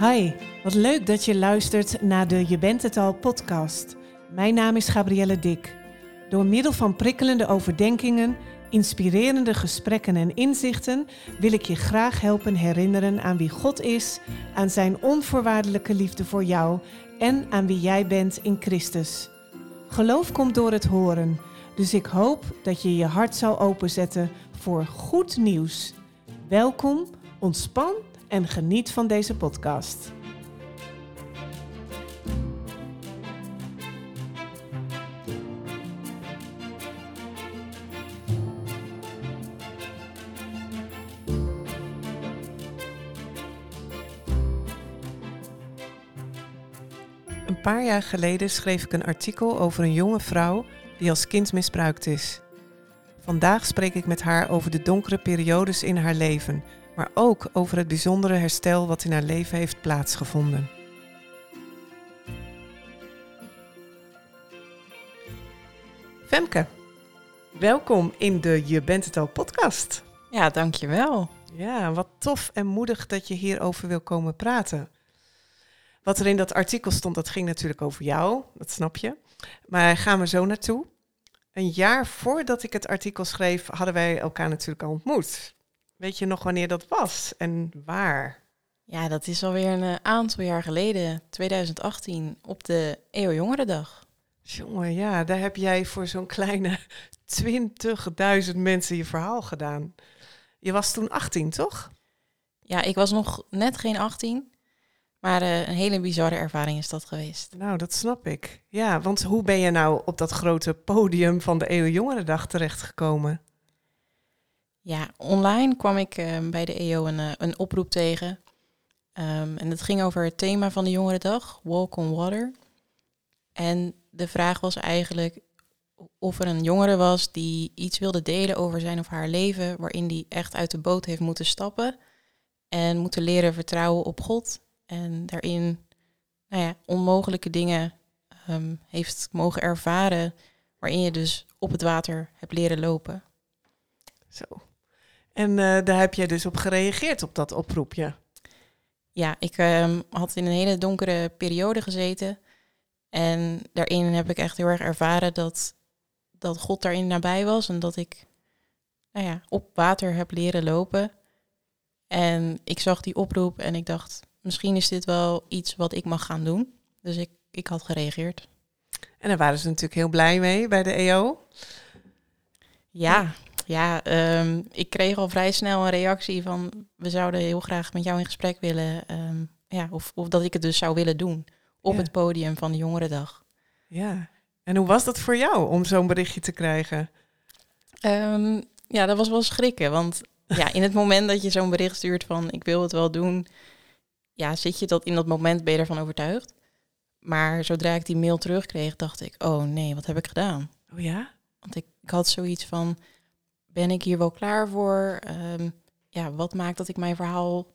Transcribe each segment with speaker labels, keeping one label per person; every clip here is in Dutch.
Speaker 1: Hi, wat leuk dat je luistert naar de Je bent het al podcast. Mijn naam is Gabrielle Dik. Door middel van prikkelende overdenkingen, inspirerende gesprekken en inzichten wil ik je graag helpen herinneren aan wie God is, aan zijn onvoorwaardelijke liefde voor jou en aan wie jij bent in Christus. Geloof komt door het horen, dus ik hoop dat je je hart zal openzetten voor goed nieuws. Welkom, ontspan en geniet van deze podcast. Een paar jaar geleden schreef ik een artikel over een jonge vrouw die als kind misbruikt is. Vandaag spreek ik met haar over de donkere periodes in haar leven maar ook over het bijzondere herstel wat in haar leven heeft plaatsgevonden. Femke, welkom in de Je bent het al podcast.
Speaker 2: Ja, dankjewel.
Speaker 1: Ja, wat tof en moedig dat je hierover wil komen praten. Wat er in dat artikel stond, dat ging natuurlijk over jou, dat snap je. Maar gaan we zo naartoe. Een jaar voordat ik het artikel schreef, hadden wij elkaar natuurlijk al ontmoet. Weet je nog wanneer dat was en waar?
Speaker 2: Ja, dat is alweer een eh, aantal jaar geleden, 2018, op de EO Jongerendag.
Speaker 1: Jongen, ja, daar heb jij voor zo'n kleine 20.000 mensen je verhaal gedaan. Je was toen 18, toch?
Speaker 2: Ja, ik was nog net geen 18, maar uh, een hele bizarre ervaring is dat geweest.
Speaker 1: Nou, dat snap ik. Ja, want hoe ben je nou op dat grote podium van de EO Jongerendag terechtgekomen?
Speaker 2: Ja, online kwam ik uh, bij de EO een, uh, een oproep tegen. Um, en het ging over het thema van de Jongerendag, Walk on Water. En de vraag was eigenlijk of er een jongere was die iets wilde delen over zijn of haar leven, waarin die echt uit de boot heeft moeten stappen en moeten leren vertrouwen op God. En daarin nou ja, onmogelijke dingen um, heeft mogen ervaren, waarin je dus op het water hebt leren lopen.
Speaker 1: Zo, en uh, daar heb jij dus op gereageerd, op dat oproepje.
Speaker 2: Ja, ik um, had in een hele donkere periode gezeten. En daarin heb ik echt heel erg ervaren dat, dat God daarin nabij was. En dat ik nou ja, op water heb leren lopen. En ik zag die oproep en ik dacht, misschien is dit wel iets wat ik mag gaan doen. Dus ik, ik had gereageerd.
Speaker 1: En daar waren ze natuurlijk heel blij mee bij de EO.
Speaker 2: Ja, ja, um, ik kreeg al vrij snel een reactie van we zouden heel graag met jou in gesprek willen. Um, ja, of, of dat ik het dus zou willen doen op ja. het podium van de Jongerendag.
Speaker 1: Ja, en hoe was dat voor jou om zo'n berichtje te krijgen?
Speaker 2: Um, ja, dat was wel schrikken. Want ja, in het moment dat je zo'n bericht stuurt van ik wil het wel doen, ja, zit je dat in dat moment, ben je ervan overtuigd. Maar zodra ik die mail terugkreeg, dacht ik, oh nee, wat heb ik gedaan?
Speaker 1: Oh ja?
Speaker 2: Want ik, ik had zoiets van, ben ik hier wel klaar voor? Um, ja, wat maakt dat ik mijn verhaal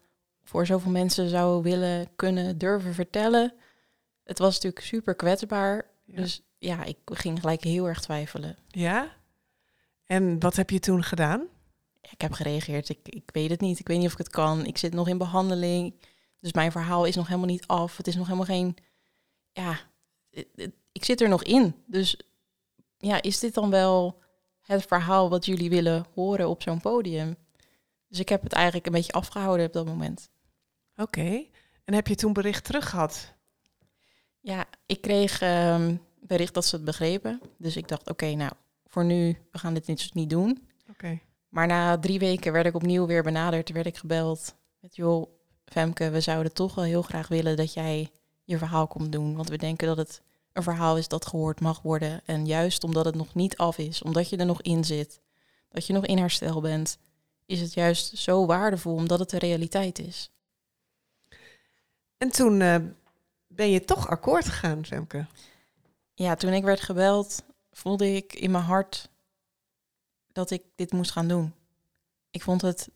Speaker 2: voor zoveel mensen zou willen, kunnen, durven vertellen? Het was natuurlijk super kwetsbaar. Ja. Dus ja, ik ging gelijk heel erg twijfelen.
Speaker 1: Ja? En wat heb je toen gedaan?
Speaker 2: Ik heb gereageerd. Ik, ik weet het niet. Ik weet niet of ik het kan. Ik zit nog in behandeling. Dus mijn verhaal is nog helemaal niet af. Het is nog helemaal geen. Ja, ik zit er nog in. Dus ja, is dit dan wel het verhaal wat jullie willen horen op zo'n podium. Dus ik heb het eigenlijk een beetje afgehouden op dat moment.
Speaker 1: Oké. Okay. En heb je toen bericht terug gehad?
Speaker 2: Ja, ik kreeg um, bericht dat ze het begrepen. Dus ik dacht, oké, okay, nou, voor nu, we gaan dit niet, niet doen.
Speaker 1: Oké. Okay.
Speaker 2: Maar na drie weken werd ik opnieuw weer benaderd, werd ik gebeld. Met, joh, Femke, we zouden toch wel heel graag willen dat jij je verhaal komt doen. Want we denken dat het een verhaal is dat gehoord mag worden. En juist omdat het nog niet af is, omdat je er nog in zit, dat je nog in herstel bent, is het juist zo waardevol omdat het de realiteit is.
Speaker 1: En toen uh, ben je toch akkoord gegaan, Femke?
Speaker 2: Ja, toen ik werd gebeld, voelde ik in mijn hart dat ik dit moest gaan doen. Ik vond het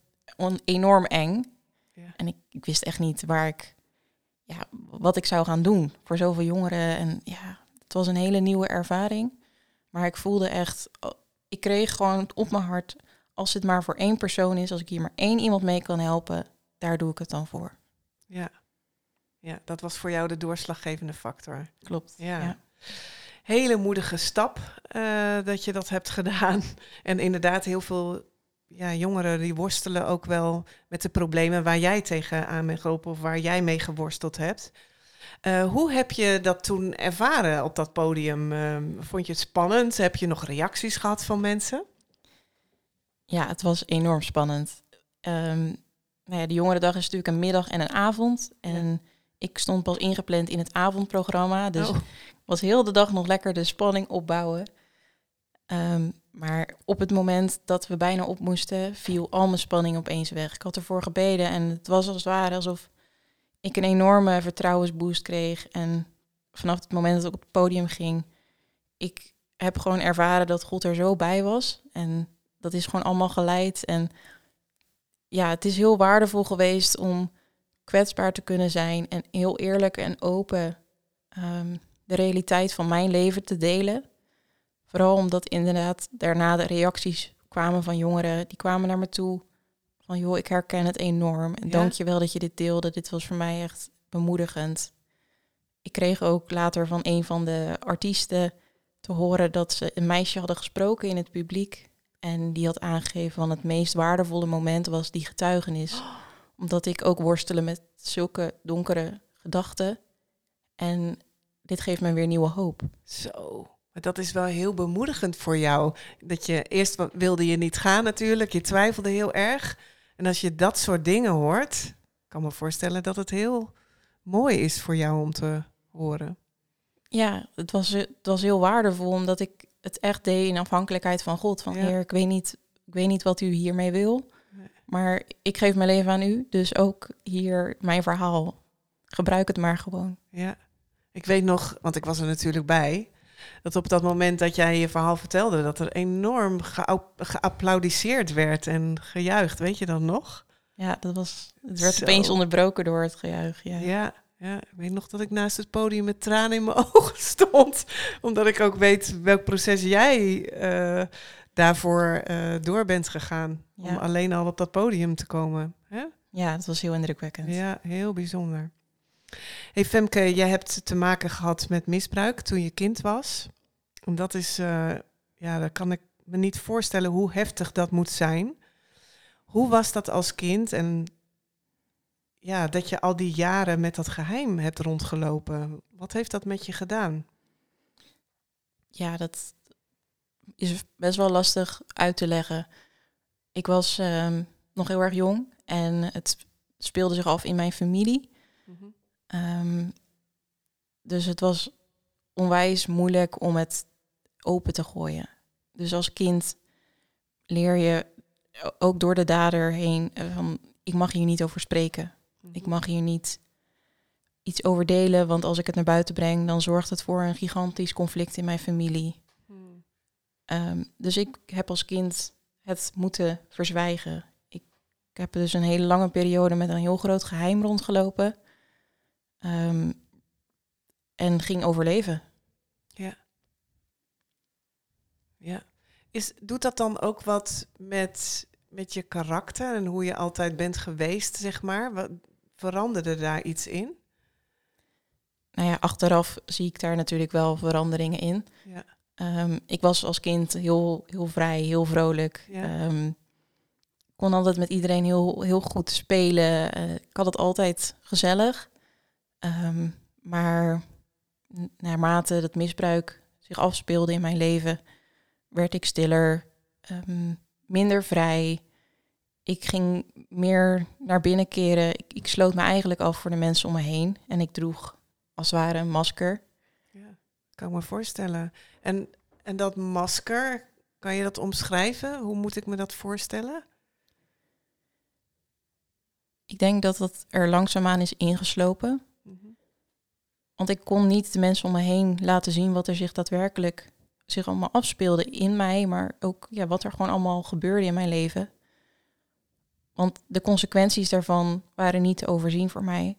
Speaker 2: enorm eng. Ja. En ik, ik wist echt niet waar ik ja, wat ik zou gaan doen voor zoveel jongeren. En ja, het was een hele nieuwe ervaring. Maar ik voelde echt, oh, ik kreeg gewoon op mijn hart, als het maar voor één persoon is, als ik hier maar één iemand mee kan helpen, daar doe ik het dan voor.
Speaker 1: Ja. ja, dat was voor jou de doorslaggevende factor.
Speaker 2: Klopt.
Speaker 1: Ja.
Speaker 2: ja.
Speaker 1: Hele moedige stap eh, dat je dat hebt gedaan. En inderdaad, heel veel ja, jongeren die worstelen ook wel met de problemen waar jij tegenaan bent gelopen of waar jij mee geworsteld hebt. Eh, hoe heb je dat toen ervaren op dat podium? Uh, vond je het spannend? Heb je nog reacties gehad van mensen?
Speaker 2: Ja, het was enorm spannend. Um, nou ja, de jongerendag is natuurlijk een middag en een avond. En ik stond pas ingepland in het avondprogramma. Dus oh. was heel de dag nog lekker de spanning opbouwen. Um, maar op het moment dat we bijna op moesten, viel al mijn spanning opeens weg. Ik had ervoor gebeden en het was als het ware alsof ik een enorme vertrouwensboost kreeg. En vanaf het moment dat ik op het podium ging, ik heb gewoon ervaren dat God er zo bij was. En dat is gewoon allemaal geleid. En ja, het is heel waardevol geweest om kwetsbaar te kunnen zijn en heel eerlijk en open um, de realiteit van mijn leven te delen. Vooral omdat inderdaad daarna de reacties kwamen van jongeren, die kwamen naar me toe van joh, ik herken het enorm. En ja? dank je wel dat je dit deelde. Dit was voor mij echt bemoedigend. Ik kreeg ook later van een van de artiesten te horen dat ze een meisje hadden gesproken in het publiek. En die had aangegeven van het meest waardevolle moment was die getuigenis. Omdat ik ook worstelen met zulke donkere gedachten. En dit geeft me weer nieuwe hoop.
Speaker 1: Zo. Maar dat is wel heel bemoedigend voor jou. Dat je eerst wilde je niet gaan natuurlijk. Je twijfelde heel erg. En als je dat soort dingen hoort, kan me voorstellen dat het heel mooi is voor jou om te horen.
Speaker 2: Ja, het was, het was heel waardevol omdat ik het echt deed in afhankelijkheid van God. Van Heer, ik weet, niet, ik weet niet wat u hiermee wil, maar ik geef mijn leven aan u. Dus ook hier mijn verhaal. Gebruik het maar gewoon.
Speaker 1: Ja, ik weet nog, want ik was er natuurlijk bij, dat op dat moment dat jij je verhaal vertelde, dat er enorm geapplaudiseerd werd en gejuicht. Weet je dat nog?
Speaker 2: Ja, dat was, het werd opeens onderbroken door het gejuich. Ja.
Speaker 1: ja. Ja, ik weet nog dat ik naast het podium met tranen in mijn ogen stond. Omdat ik ook weet welk proces jij uh, daarvoor uh, door bent gegaan. Ja. Om alleen al op dat podium te komen. Hè?
Speaker 2: Ja, dat was heel indrukwekkend.
Speaker 1: Ja, heel bijzonder. Hey Femke, jij hebt te maken gehad met misbruik toen je kind was. En dat is, uh, ja, daar kan ik me niet voorstellen hoe heftig dat moet zijn. Hoe was dat als kind en ja, dat je al die jaren met dat geheim hebt rondgelopen? Wat heeft dat met je gedaan?
Speaker 2: Ja, dat is best wel lastig uit te leggen. Ik was uh, nog heel erg jong en het speelde zich af in mijn familie. Mm Um, dus het was onwijs moeilijk om het open te gooien. Dus als kind leer je ook door de dader heen van ik mag hier niet over spreken. Ik mhm. mag hier niet iets over delen, want als ik het naar buiten breng, dan zorgt het voor een gigantisch conflict in mijn familie. Um, dus ik heb als kind het moeten verzwijgen. Ik, ik heb dus een hele lange periode met een heel groot geheim rondgelopen. Um, en ging overleven.
Speaker 1: Ja. Ja. Is, doet dat dan ook wat met, met je karakter en hoe je altijd bent geweest, zeg maar? Wat, veranderde daar iets in?
Speaker 2: Nou ja, achteraf zie ik daar natuurlijk wel veranderingen in. Ja. Um, ik was als kind heel, heel vrij, heel vrolijk. Ja. Um, kon altijd met iedereen heel, heel goed spelen. Uh, ik had het altijd gezellig. Um, maar naarmate dat misbruik zich afspeelde in mijn leven, werd ik stiller, um, minder vrij. Ik ging meer naar binnen keren. Ik, ik, sloot me eigenlijk af voor de mensen om me heen. En ik droeg als het ware een masker.
Speaker 1: Ja, kan ik me voorstellen. En, en dat masker, kan je dat omschrijven? Hoe moet ik me dat voorstellen?
Speaker 2: Ik denk dat dat er langzaamaan is ingeslopen. Want ik kon niet de mensen om me heen laten zien wat er zich daadwerkelijk zich allemaal afspeelde in mij, maar ook ja, wat er gewoon allemaal gebeurde in mijn leven. Want de consequenties daarvan waren niet te overzien voor mij.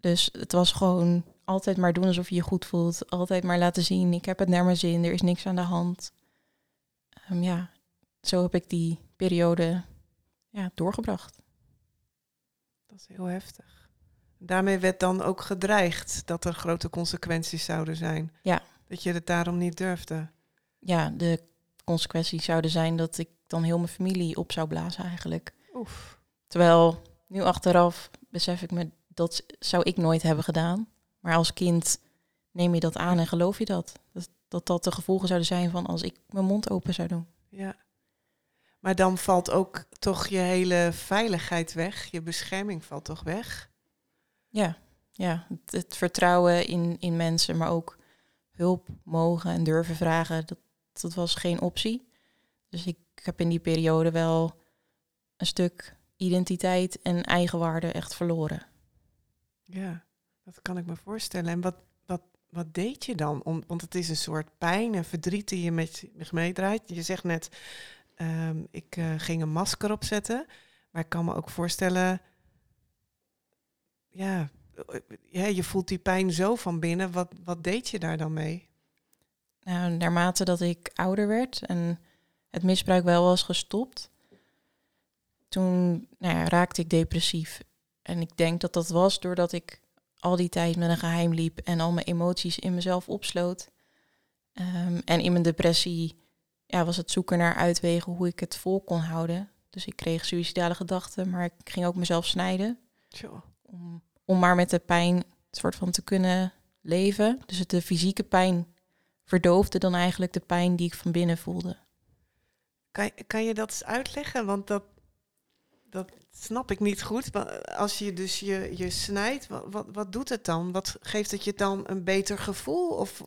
Speaker 2: Dus het was gewoon altijd maar doen alsof je je goed voelt. Altijd maar laten zien, ik heb het naar mijn zin, er is niks aan de hand. Um, ja, zo heb ik die periode ja, doorgebracht.
Speaker 1: Dat is heel heftig. Daarmee werd dan ook gedreigd dat er grote consequenties zouden zijn.
Speaker 2: Ja.
Speaker 1: Dat je het daarom niet durfde.
Speaker 2: Ja, de consequenties zouden zijn dat ik dan heel mijn familie op zou blazen eigenlijk.
Speaker 1: Oef.
Speaker 2: Terwijl nu achteraf besef ik me dat zou ik nooit hebben gedaan. Maar als kind neem je dat aan en geloof je dat. Dat dat, dat de gevolgen zouden zijn van als ik mijn mond open zou doen.
Speaker 1: Ja. Maar dan valt ook toch je hele veiligheid weg. Je bescherming valt toch weg?
Speaker 2: Ja, ja. Het, vertrouwen in, in mensen, maar ook hulp mogen en durven vragen, dat, dat was geen optie. Dus ik heb in die periode wel een stuk identiteit en eigenwaarde echt verloren.
Speaker 1: Ja, dat kan ik me voorstellen. En wat, wat, wat deed je dan? Om, want het is een soort pijn en verdriet die je met zich meedraait. Je zegt net, ehm, ik eh, ging een masker opzetten. Maar ik kan me ook voorstellen, ja, eh, ja, je voelt die pijn zo van binnen. Wat, wat deed je daar dan mee?
Speaker 2: Nou, naarmate dat ik ouder werd en het misbruik wel was gestopt, toen nou ja, raakte ik depressief. En ik denk dat dat was doordat ik al die tijd met een geheim liep en al mijn emoties in mezelf opsloot. Ehm, en in mijn depressie ja, was het zoeken naar uitwegen hoe ik het vol kon houden. Dus ik kreeg suïcidale gedachten, maar ik ging ook mezelf snijden.
Speaker 1: Tjoh.
Speaker 2: Om, om maar met de pijn soort van te kunnen leven. Dus het de fysieke pijn verdoofde dan eigenlijk de pijn die ik van binnen voelde.
Speaker 1: Kan, kan je dat eens uitleggen? Want dat, dat snap ik niet goed. Als je dus je, je snijdt, wat, wat, wat doet het dan? Wat geeft het je dan een beter gevoel? Of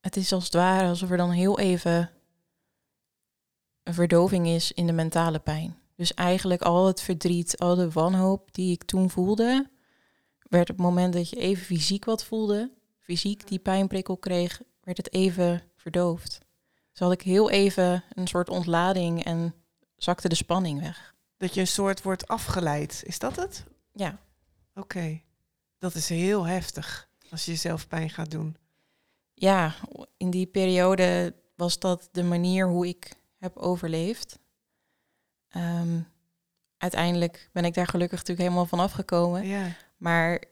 Speaker 2: Het is als het ware alsof er dan heel even een verdoving is in de mentale pijn. Dus eigenlijk al het verdriet, al de wanhoop die ik toen voelde, werd op het moment dat je even fysiek wat voelde, fysiek die pijnprikkel kreeg, werd het even verdoofd. Dus had ik heel even een soort ontlading en zakte de spanning weg.
Speaker 1: dat je een soort wordt afgeleid. Is dat het?
Speaker 2: Ja,
Speaker 1: Oké. Dat is heel heftig als je jezelf pijn gaat doen.
Speaker 2: ja, in die periode was dat de manier hoe ik heb overleefd. Ehm, uiteindelijk ben ik daar gelukkig natuurlijk helemaal van afgekomen.
Speaker 1: Ja.
Speaker 2: Maar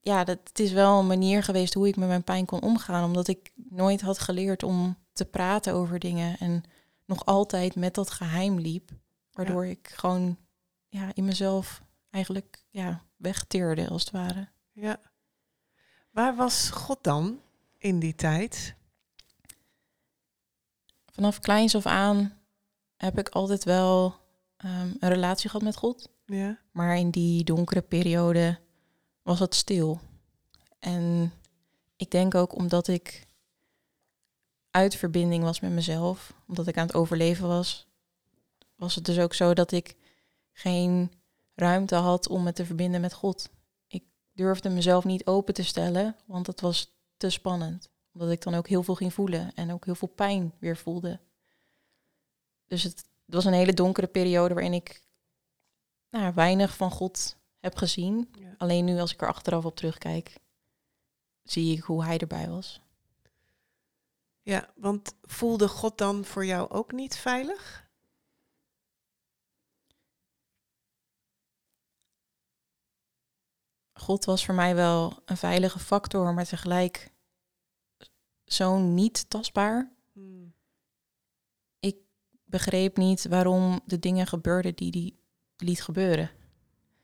Speaker 2: ja, dat, het is wel een manier geweest hoe ik met mijn pijn kon omgaan. Omdat ik nooit had geleerd om te praten over dingen. En nog altijd met dat geheim liep. Waardoor ik gewoon ja, in mezelf eigenlijk ja, wegteerde, als het ware.
Speaker 1: ja. Waar was God dan in die tijd?
Speaker 2: Vanaf kleins af aan heb ik altijd wel ehm, een relatie gehad met God.
Speaker 1: Ja.
Speaker 2: Maar in die donkere periode was het stil. En ik denk ook omdat ik uit verbinding was met mezelf, omdat ik aan het overleven was, was het dus ook zo dat ik geen ruimte had om me te verbinden met God. Ik durfde mezelf niet open te stellen, want het was te spannend. Omdat ik dan ook heel veel ging voelen en ook heel veel pijn weer voelde. Dus het, het was een hele donkere periode waarin ik nou, weinig van God heb gezien.
Speaker 1: Ja.
Speaker 2: Alleen nu als ik er achteraf op terugkijk, zie ik hoe hij erbij was.
Speaker 1: Ja, want voelde God dan voor jou ook niet veilig?
Speaker 2: God was voor mij wel een veilige factor, maar tegelijk zo niet tastbaar. Ik begreep niet waarom de dingen gebeurden die hij liet gebeuren.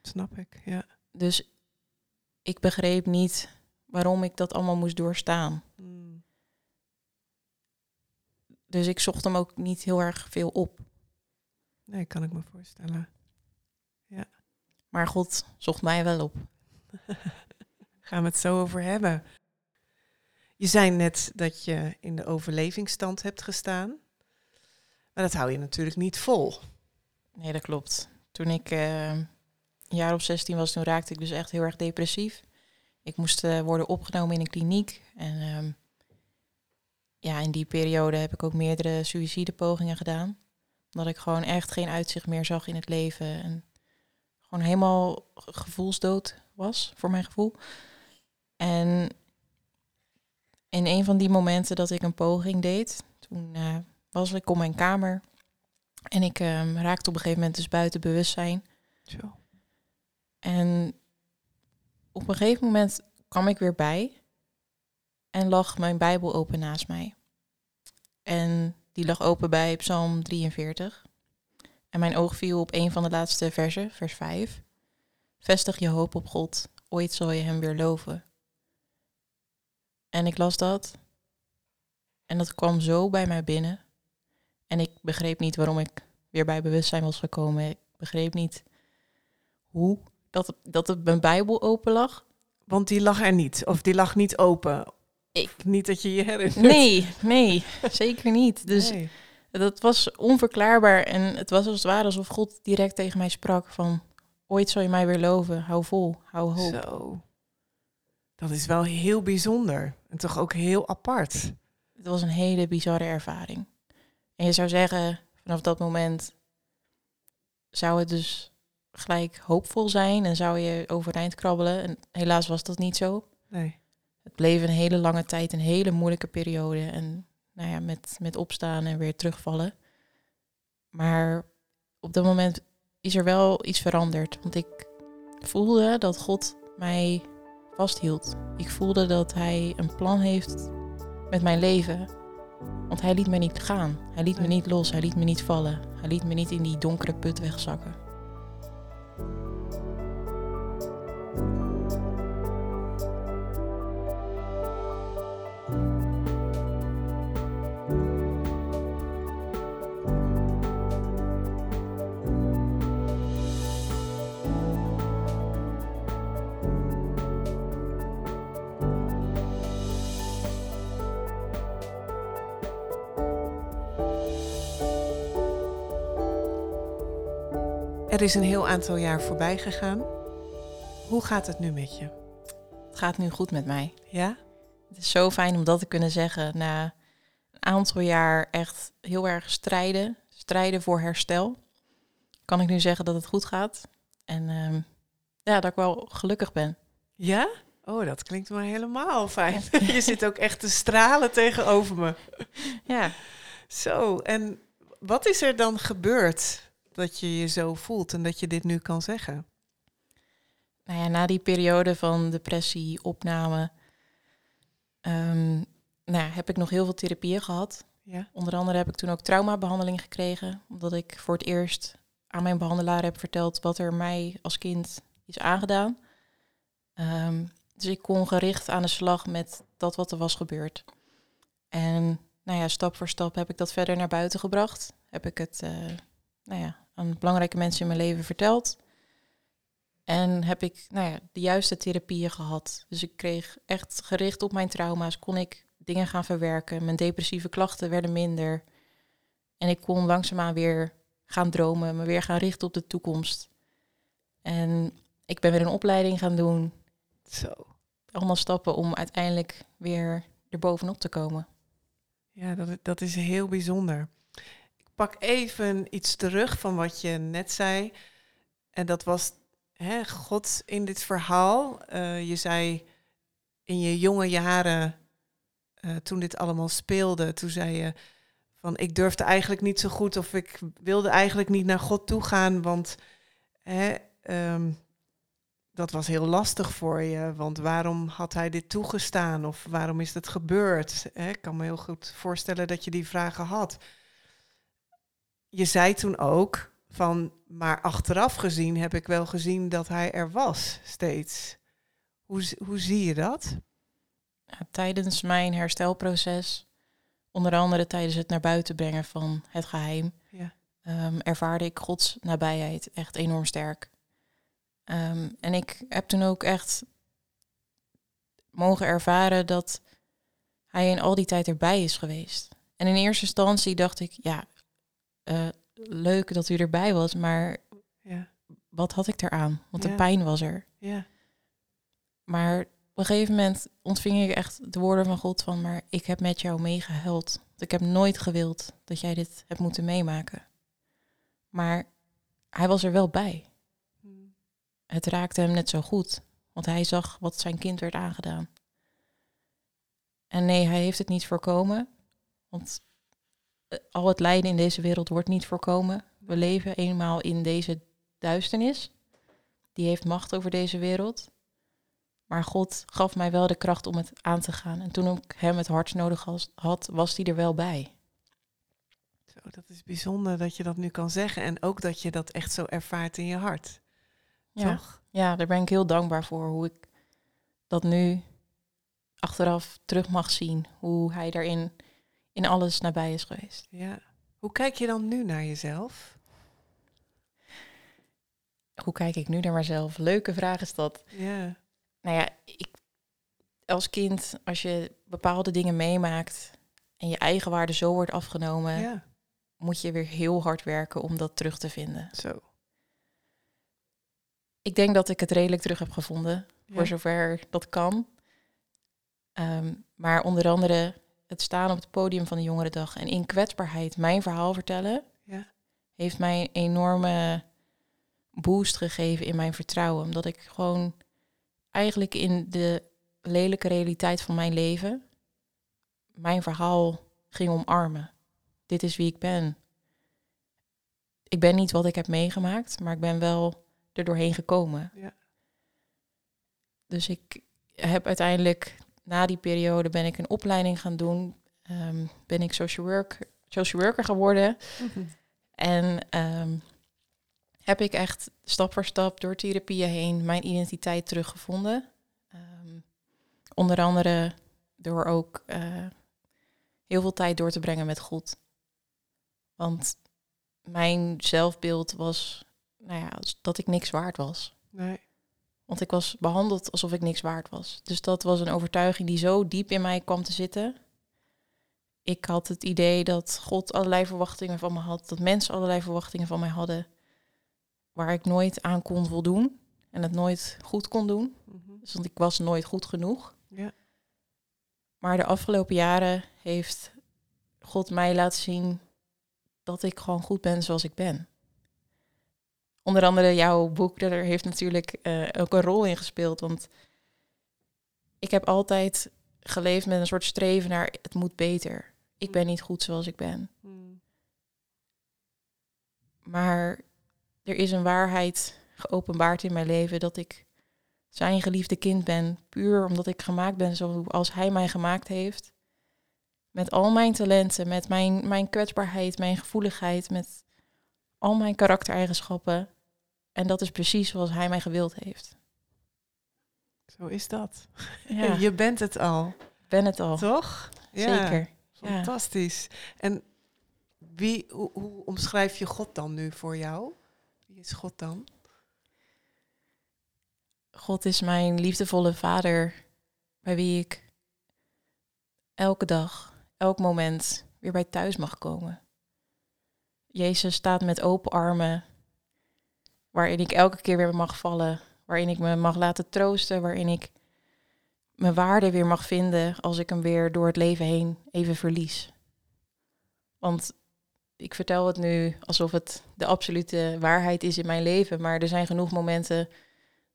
Speaker 1: Snap ik, ja.
Speaker 2: Dus ik begreep niet waarom ik dat allemaal moest doorstaan.
Speaker 1: Hmm.
Speaker 2: Dus ik zocht hem ook niet heel erg veel op.
Speaker 1: Nee, kan ik me voorstellen.
Speaker 2: Maar God zocht mij wel op.
Speaker 1: Gaan we het zo over hebben. Je zei net dat je in de overlevingsstand hebt gestaan. Maar dat hou je natuurlijk niet vol.
Speaker 2: Nee, dat klopt. Toen ik eh, een jaar of 16 was, toen raakte ik dus echt heel erg depressief. Ik moest eh, worden opgenomen in een kliniek. En ehm, ja, in die periode heb ik ook meerdere suïcidepogingen gedaan. Omdat ik gewoon echt geen uitzicht meer zag in het leven. En gewoon helemaal gevoelsdood was, voor mijn gevoel. En in een van die momenten dat ik een poging deed, toen eh, was ik op mijn kamer. En ik ehm, raakte op een gegeven moment dus buiten bewustzijn.
Speaker 1: Zo.
Speaker 2: En op een gegeven moment kwam ik weer bij en lag mijn Bijbel open naast mij. En die lag open bij Psalm 43. En mijn oog viel op een van de laatste versen, vers 5. Vestig je hoop op God, ooit zal je hem weer loven. En ik las dat. En dat kwam zo bij mij binnen. En ik begreep niet waarom ik weer bij bewustzijn was gekomen. Ik begreep niet hoe dat, dat het mijn Bijbel open lag.
Speaker 1: Want die lag er niet, of die lag niet open.
Speaker 2: Ik,
Speaker 1: Niet dat je je herinnert.
Speaker 2: nee, nee, zeker niet. Dus
Speaker 1: Nee.
Speaker 2: dat was onverklaarbaar. En het was als het ware alsof God direct tegen mij sprak van... Ooit zal je mij weer loven. Hou vol, hou hoop.
Speaker 1: Zo. Dat is wel heel bijzonder. En toch ook heel apart.
Speaker 2: Het was een hele bizarre ervaring. En je zou zeggen, vanaf dat moment zou het dus gelijk hoopvol zijn en zou je overeind krabbelen. En helaas was dat niet zo.
Speaker 1: Nee.
Speaker 2: Het bleef een hele lange tijd een hele moeilijke periode. En nou ja, met, met opstaan en weer terugvallen. Maar op dat moment is er wel iets veranderd. Want ik voelde dat God mij vasthield. Ik voelde dat Hij een plan heeft met mijn leven. Want Hij liet me niet gaan. Hij liet me niet los. Hij liet me niet vallen. Hij liet me niet in die donkere put wegzakken.
Speaker 1: Is een heel aantal jaar voorbij gegaan. Hoe gaat het nu met je?
Speaker 2: Het gaat nu goed met mij.
Speaker 1: Ja?
Speaker 2: Het is zo fijn om dat te kunnen zeggen na een aantal jaar echt heel erg strijden. Strijden voor herstel. Kan ik nu zeggen dat het goed gaat. En ehm, ja, dat ik wel gelukkig ben.
Speaker 1: Ja? Oh, dat klinkt maar helemaal fijn. je zit ook echt te stralen tegenover me.
Speaker 2: Ja,
Speaker 1: Zo, en wat is er dan gebeurd dat je je zo voelt en dat je dit nu kan zeggen?
Speaker 2: nou ja, na die periode van depressie, opname, ehm, nou ja, heb ik nog heel veel therapieën gehad.
Speaker 1: Ja?
Speaker 2: Onder andere heb ik toen ook traumabehandeling gekregen, omdat ik voor het eerst aan mijn behandelaar heb verteld wat er mij als kind is aangedaan. Ehm, dus ik kon gericht aan de slag met dat wat er was gebeurd. En nou ja, stap voor stap heb ik dat verder naar buiten gebracht. Heb ik het eh, nou ja, aan belangrijke mensen in mijn leven verteld. En heb ik nou ja, de juiste therapieën gehad. Dus ik kreeg echt gericht op mijn trauma's, kon ik dingen gaan verwerken. Mijn depressieve klachten werden minder. En ik kon langzaamaan weer gaan dromen, me weer gaan richten op de toekomst. En ik ben weer een opleiding gaan doen.
Speaker 1: Zo.
Speaker 2: Allemaal stappen om uiteindelijk weer erbovenop te komen.
Speaker 1: Ja, dat, dat is heel bijzonder. Pak even iets terug van wat je net zei. En dat was hè, God in dit verhaal. Eh, je zei in je jonge jaren, eh, toen dit allemaal speelde, toen zei je van ik durfde eigenlijk niet zo goed of ik wilde eigenlijk niet naar God toe gaan, want hè, ehm, dat was heel lastig voor je. Want waarom had hij dit toegestaan of waarom is dat gebeurd? Hè, ik kan me heel goed voorstellen dat je die vragen had. Je zei toen ook van, maar achteraf gezien heb ik wel gezien dat hij er was steeds. Hoe, hoe zie je dat?
Speaker 2: Ja, tijdens mijn herstelproces, onder andere tijdens het naar buiten brengen van het geheim,
Speaker 1: Ja.
Speaker 2: ehm, ervaarde ik Gods nabijheid echt enorm sterk. Ehm, en ik heb toen ook echt mogen ervaren dat hij in al die tijd erbij is geweest. En in eerste instantie dacht ik, ja, eh, leuk dat u erbij was, maar
Speaker 1: Ja,
Speaker 2: wat had ik eraan? Want de
Speaker 1: Ja.
Speaker 2: pijn was er.
Speaker 1: ja,
Speaker 2: Maar op een gegeven moment ontving ik echt de woorden van God van, maar ik heb met jou meegehuild. Ik heb nooit gewild dat jij dit hebt moeten meemaken. Maar hij was er wel bij. Het raakte hem net zo goed, want hij zag wat zijn kind werd aangedaan. En nee, hij heeft het niet voorkomen, want al het lijden in deze wereld wordt niet voorkomen. We leven eenmaal in deze duisternis. Die heeft macht over deze wereld. Maar God gaf mij wel de kracht om het aan te gaan. En toen ik hem het hardst nodig had, was hij er wel bij.
Speaker 1: Zo, dat is bijzonder dat je dat nu kan zeggen. En ook dat je dat echt zo ervaart in je hart.
Speaker 2: Ja.
Speaker 1: Toch?
Speaker 2: Ja, daar ben ik heel dankbaar voor. Hoe ik dat nu achteraf terug mag zien. Hoe hij daarin in alles nabij is geweest.
Speaker 1: Ja. Hoe kijk je dan nu naar jezelf?
Speaker 2: Hoe kijk ik nu naar mezelf? Leuke vraag is dat.
Speaker 1: Ja.
Speaker 2: Nou ja, ik, als kind, als je bepaalde dingen meemaakt en je eigen waarde zo wordt afgenomen,
Speaker 1: ja.
Speaker 2: moet je weer heel hard werken om dat terug te vinden.
Speaker 1: Zo.
Speaker 2: Ik denk dat ik het redelijk terug heb gevonden,
Speaker 1: Ja.
Speaker 2: voor zover dat kan. Ehm, maar onder andere het staan op het podium van de Jongerendag en in kwetsbaarheid mijn verhaal vertellen,
Speaker 1: Ja.
Speaker 2: heeft mij een enorme boost gegeven in mijn vertrouwen. Omdat ik gewoon eigenlijk in de lelijke realiteit van mijn leven mijn verhaal ging omarmen. Dit is wie ik ben. Ik ben niet wat ik heb meegemaakt, maar ik ben wel er doorheen gekomen.
Speaker 1: Ja.
Speaker 2: Dus ik heb uiteindelijk na die periode ben ik een opleiding gaan doen. Ehm, ben ik social, work, social worker geworden. En ehm, heb ik echt stap voor stap door therapieën heen mijn identiteit teruggevonden. Ehm, onder andere door ook eh, heel veel tijd door te brengen met God. Want mijn zelfbeeld was nou ja, dat ik niks waard was.
Speaker 1: Nee.
Speaker 2: Want ik was behandeld alsof ik niks waard was. Dus dat was een overtuiging die zo diep in mij kwam te zitten. Ik had het idee dat God allerlei verwachtingen van me had, dat mensen allerlei verwachtingen van mij hadden, waar ik nooit aan kon voldoen en het nooit goed kon doen.
Speaker 1: Mhm.
Speaker 2: Dus want ik was nooit goed genoeg.
Speaker 1: Ja.
Speaker 2: Maar de afgelopen jaren heeft God mij laten zien dat ik gewoon goed ben zoals ik ben. Onder andere jouw boek, daar heeft natuurlijk eh, ook een rol in gespeeld. Want ik heb altijd geleefd met een soort streven naar het moet beter. Ik ben niet goed zoals ik ben.
Speaker 1: Mm.
Speaker 2: Maar er is een waarheid geopenbaard in mijn leven dat ik zijn geliefde kind ben, puur omdat ik gemaakt ben zoals hij mij gemaakt heeft. Met al mijn talenten, met mijn, mijn kwetsbaarheid, mijn gevoeligheid, met al mijn karaktereigenschappen. En dat is precies zoals hij mij gewild heeft.
Speaker 1: Zo is dat.
Speaker 2: Ja,
Speaker 1: Je bent het al,
Speaker 2: ben het al.
Speaker 1: toch?
Speaker 2: Zeker. Ja.
Speaker 1: Fantastisch. En wie, hoe, hoe omschrijf je God dan nu voor jou? Wie is God dan?
Speaker 2: God is mijn liefdevolle vader, bij wie ik elke dag, elk moment weer bij thuis mag komen. Jezus staat met open armen, waarin ik elke keer weer mag vallen, waarin ik me mag laten troosten, waarin ik mijn waarde weer mag vinden als ik hem weer door het leven heen even verlies. Want ik vertel het nu alsof het de absolute waarheid is in mijn leven, maar er zijn genoeg momenten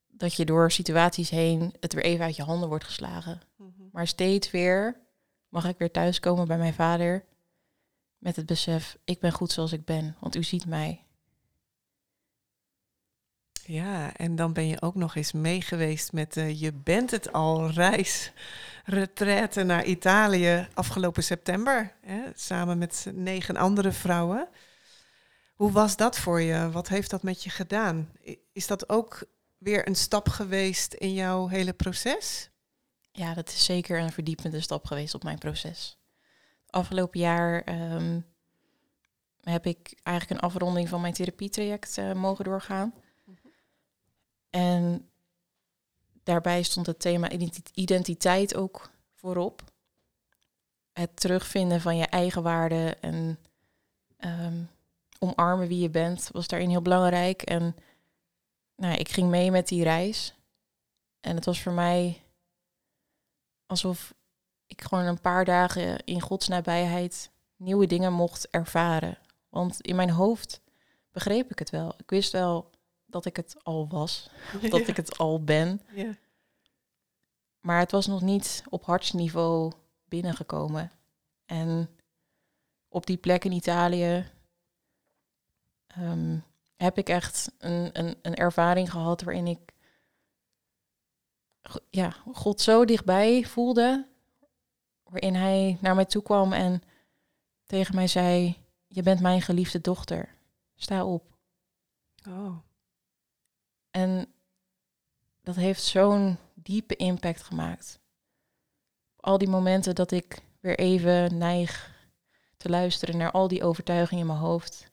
Speaker 2: dat je door situaties heen het weer even uit je handen wordt geslagen. Maar steeds weer mag ik weer thuiskomen bij mijn vader met het besef, ik ben goed zoals ik ben, want u ziet mij.
Speaker 1: Ja, en dan ben je ook nog eens meegeweest met de Je bent het al reis retraite naar Italië afgelopen september. Hè, samen met negen andere vrouwen. Hoe was dat voor je? Wat heeft dat met je gedaan? Is dat ook weer een stap geweest in jouw hele proces?
Speaker 2: Ja, dat is zeker een verdiepende stap geweest op mijn proces. Afgelopen jaar ehm, heb ik eigenlijk een afronding van mijn therapietraject eh, mogen doorgaan. En daarbij stond het thema identi- identiteit ook voorop. Het terugvinden van je eigen waarde en ehm, omarmen wie je bent was daarin heel belangrijk. En nou, ik ging mee met die reis. En het was voor mij alsof ik gewoon een paar dagen in Gods nabijheid nieuwe dingen mocht ervaren. Want in mijn hoofd begreep ik het wel. Ik wist wel dat ik het al was, dat ik het al ben.
Speaker 1: Ja.
Speaker 2: Maar het was nog niet op hartsniveau binnengekomen. En op die plek in Italië ehm, heb ik echt een, een, een ervaring gehad waarin ik ja, God zo dichtbij voelde, waarin hij naar mij toe kwam en tegen mij zei: Je bent mijn geliefde dochter, sta op.
Speaker 1: Oh.
Speaker 2: En dat heeft zo'n diepe impact gemaakt. Al die momenten dat ik weer even neig te luisteren naar al die overtuigingen in mijn hoofd,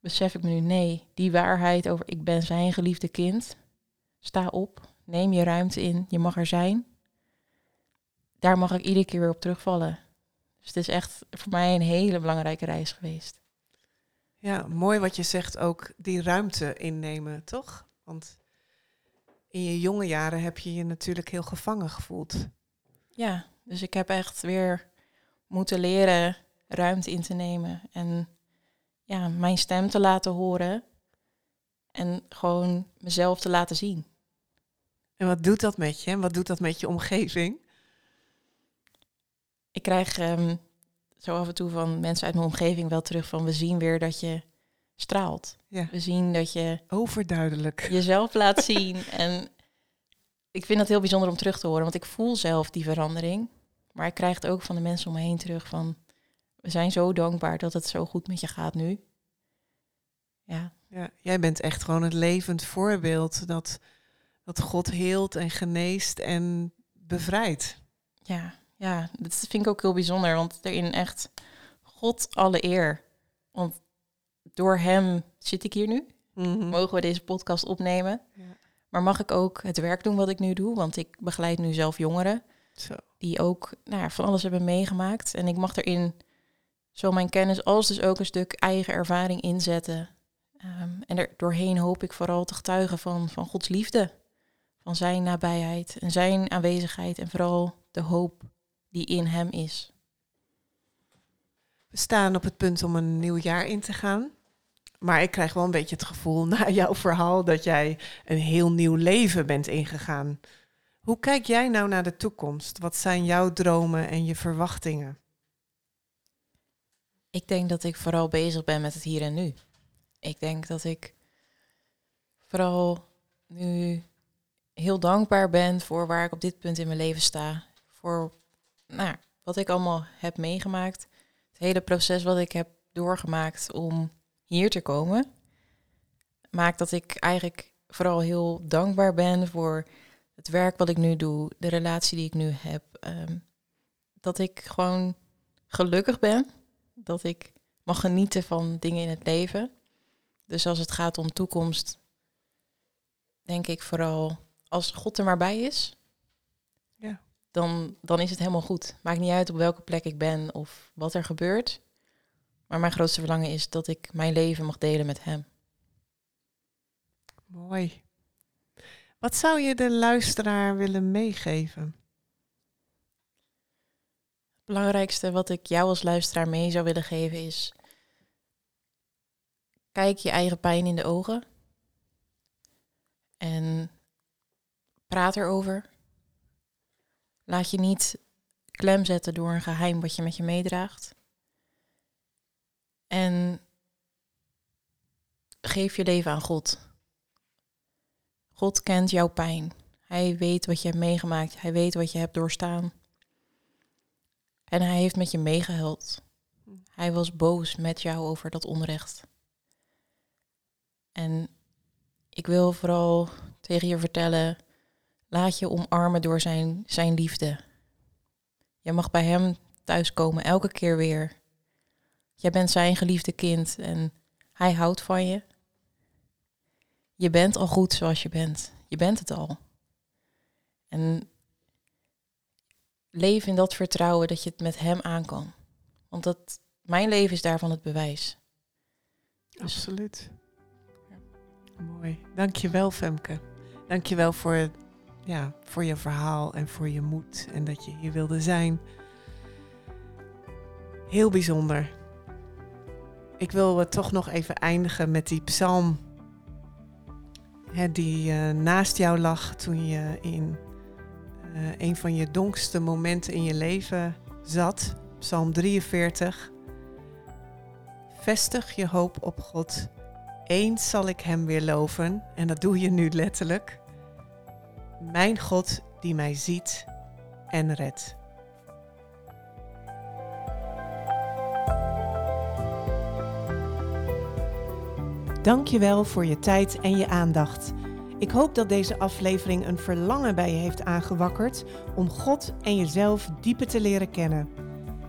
Speaker 2: besef ik me nu nee, die waarheid over ik ben zijn geliefde kind. Sta op, neem je ruimte in, je mag er zijn. Daar mag ik iedere keer weer op terugvallen. Dus het is echt voor mij een hele belangrijke reis geweest.
Speaker 1: Ja, mooi wat je zegt ook, die ruimte innemen, toch? Want in je jonge jaren heb je je natuurlijk heel gevangen gevoeld.
Speaker 2: Ja, dus ik heb echt weer moeten leren ruimte in te nemen en ja, mijn stem te laten horen en gewoon mezelf te laten zien.
Speaker 1: En wat doet dat met je? En wat doet dat met je omgeving?
Speaker 2: Ik krijg um, zo af en toe van mensen uit mijn omgeving wel terug van we zien weer dat je straalt.
Speaker 1: Ja.
Speaker 2: We zien dat je
Speaker 1: overduidelijk
Speaker 2: jezelf laat zien. En ik vind dat heel bijzonder om terug te horen, want ik voel zelf die verandering. Maar ik krijg het ook van de mensen om me heen terug van we zijn zo dankbaar dat het zo goed met je gaat nu. Ja.
Speaker 1: ja jij bent echt gewoon het levend voorbeeld dat, dat God heelt en geneest en bevrijdt.
Speaker 2: Ja, ja, dat vind ik ook heel bijzonder, want erin echt God alle eer. Want door hem zit ik hier nu.
Speaker 1: Mhm.
Speaker 2: Mogen we deze podcast opnemen.
Speaker 1: Ja.
Speaker 2: Maar mag ik ook het werk doen wat ik nu doe? Want ik begeleid nu zelf jongeren.
Speaker 1: Zo.
Speaker 2: Die ook nou ja, van alles hebben meegemaakt. En ik mag erin zo mijn kennis als dus ook een stuk eigen ervaring inzetten. Ehm, en er doorheen hoop ik vooral te getuigen van, van Gods liefde. Van zijn nabijheid en zijn aanwezigheid. En vooral de hoop die in hem is.
Speaker 1: We staan op het punt om een nieuw jaar in te gaan. Maar ik krijg wel een beetje het gevoel na jouw verhaal dat jij een heel nieuw leven bent ingegaan. Hoe kijk jij nou naar de toekomst? Wat zijn jouw dromen en je verwachtingen?
Speaker 2: Ik denk dat ik vooral bezig ben met het hier en nu. Ik denk dat ik vooral nu heel dankbaar ben voor waar ik op dit punt in mijn leven sta. Voor nou, wat ik allemaal heb meegemaakt. Het hele proces wat ik heb doorgemaakt om hier te komen. Maakt dat ik eigenlijk vooral heel dankbaar ben voor het werk wat ik nu doe, de relatie die ik nu heb. Ehm, dat ik gewoon gelukkig ben. Dat ik mag genieten van dingen in het leven. Dus als het gaat om toekomst, denk ik vooral als God er maar bij is.
Speaker 1: Ja.
Speaker 2: Dan, dan is het helemaal goed. Maakt niet uit op welke plek ik ben of wat er gebeurt. Maar mijn grootste verlangen is dat ik mijn leven mag delen met Hem.
Speaker 1: Mooi. Wat zou je de luisteraar willen meegeven?
Speaker 2: Het belangrijkste wat ik jou als luisteraar mee zou willen geven is: kijk je eigen pijn in de ogen en praat erover. Laat je niet klem zetten door een geheim wat je met je meedraagt. En geef je leven aan God. God kent jouw pijn. Hij weet wat je hebt meegemaakt. Hij weet wat je hebt doorstaan. En hij heeft met je meegehuild. Hij was boos met jou over dat onrecht. En ik wil vooral tegen je vertellen, laat je omarmen door zijn, zijn liefde. Je mag bij hem thuiskomen elke keer weer. Jij bent zijn geliefde kind en hij houdt van je. Je bent al goed zoals je bent. Je bent het al. En leef in dat vertrouwen dat je het met hem aan kan. Want dat, mijn leven is daarvan het bewijs.
Speaker 1: Dus- Absoluut. Mooi. Dankjewel Femke. Dankjewel voor, ja, voor je verhaal en voor je moed en dat je hier wilde zijn. Heel bijzonder. Ik wil uh, toch nog even eindigen met die psalm hè, die uh, naast jou lag toen je in uh, een van je donkste momenten in je leven zat. Psalm 43. Vestig je hoop op God. Eens zal ik Hem weer loven. En dat doe je nu letterlijk. Mijn God die mij ziet en redt. Dankjewel voor je tijd en je aandacht. Ik hoop dat deze aflevering een verlangen bij je heeft aangewakkerd om God en jezelf dieper te leren kennen.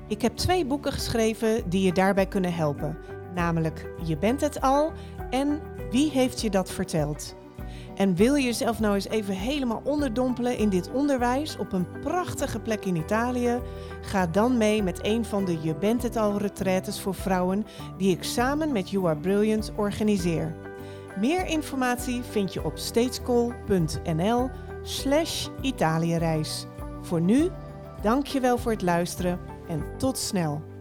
Speaker 1: Ik heb twee boeken geschreven die je daarbij kunnen helpen, namelijk Je bent het al en Wie heeft je dat verteld? En wil je jezelf nou eens even helemaal onderdompelen in dit onderwijs op een prachtige plek in Italië? Ga dan mee met een van de Je bent het al retraites voor vrouwen die ik samen met You Are Brilliant organiseer. Meer informatie vind je op statescall.nl slash Italiëreis. Voor nu, dank je wel voor het luisteren en tot snel.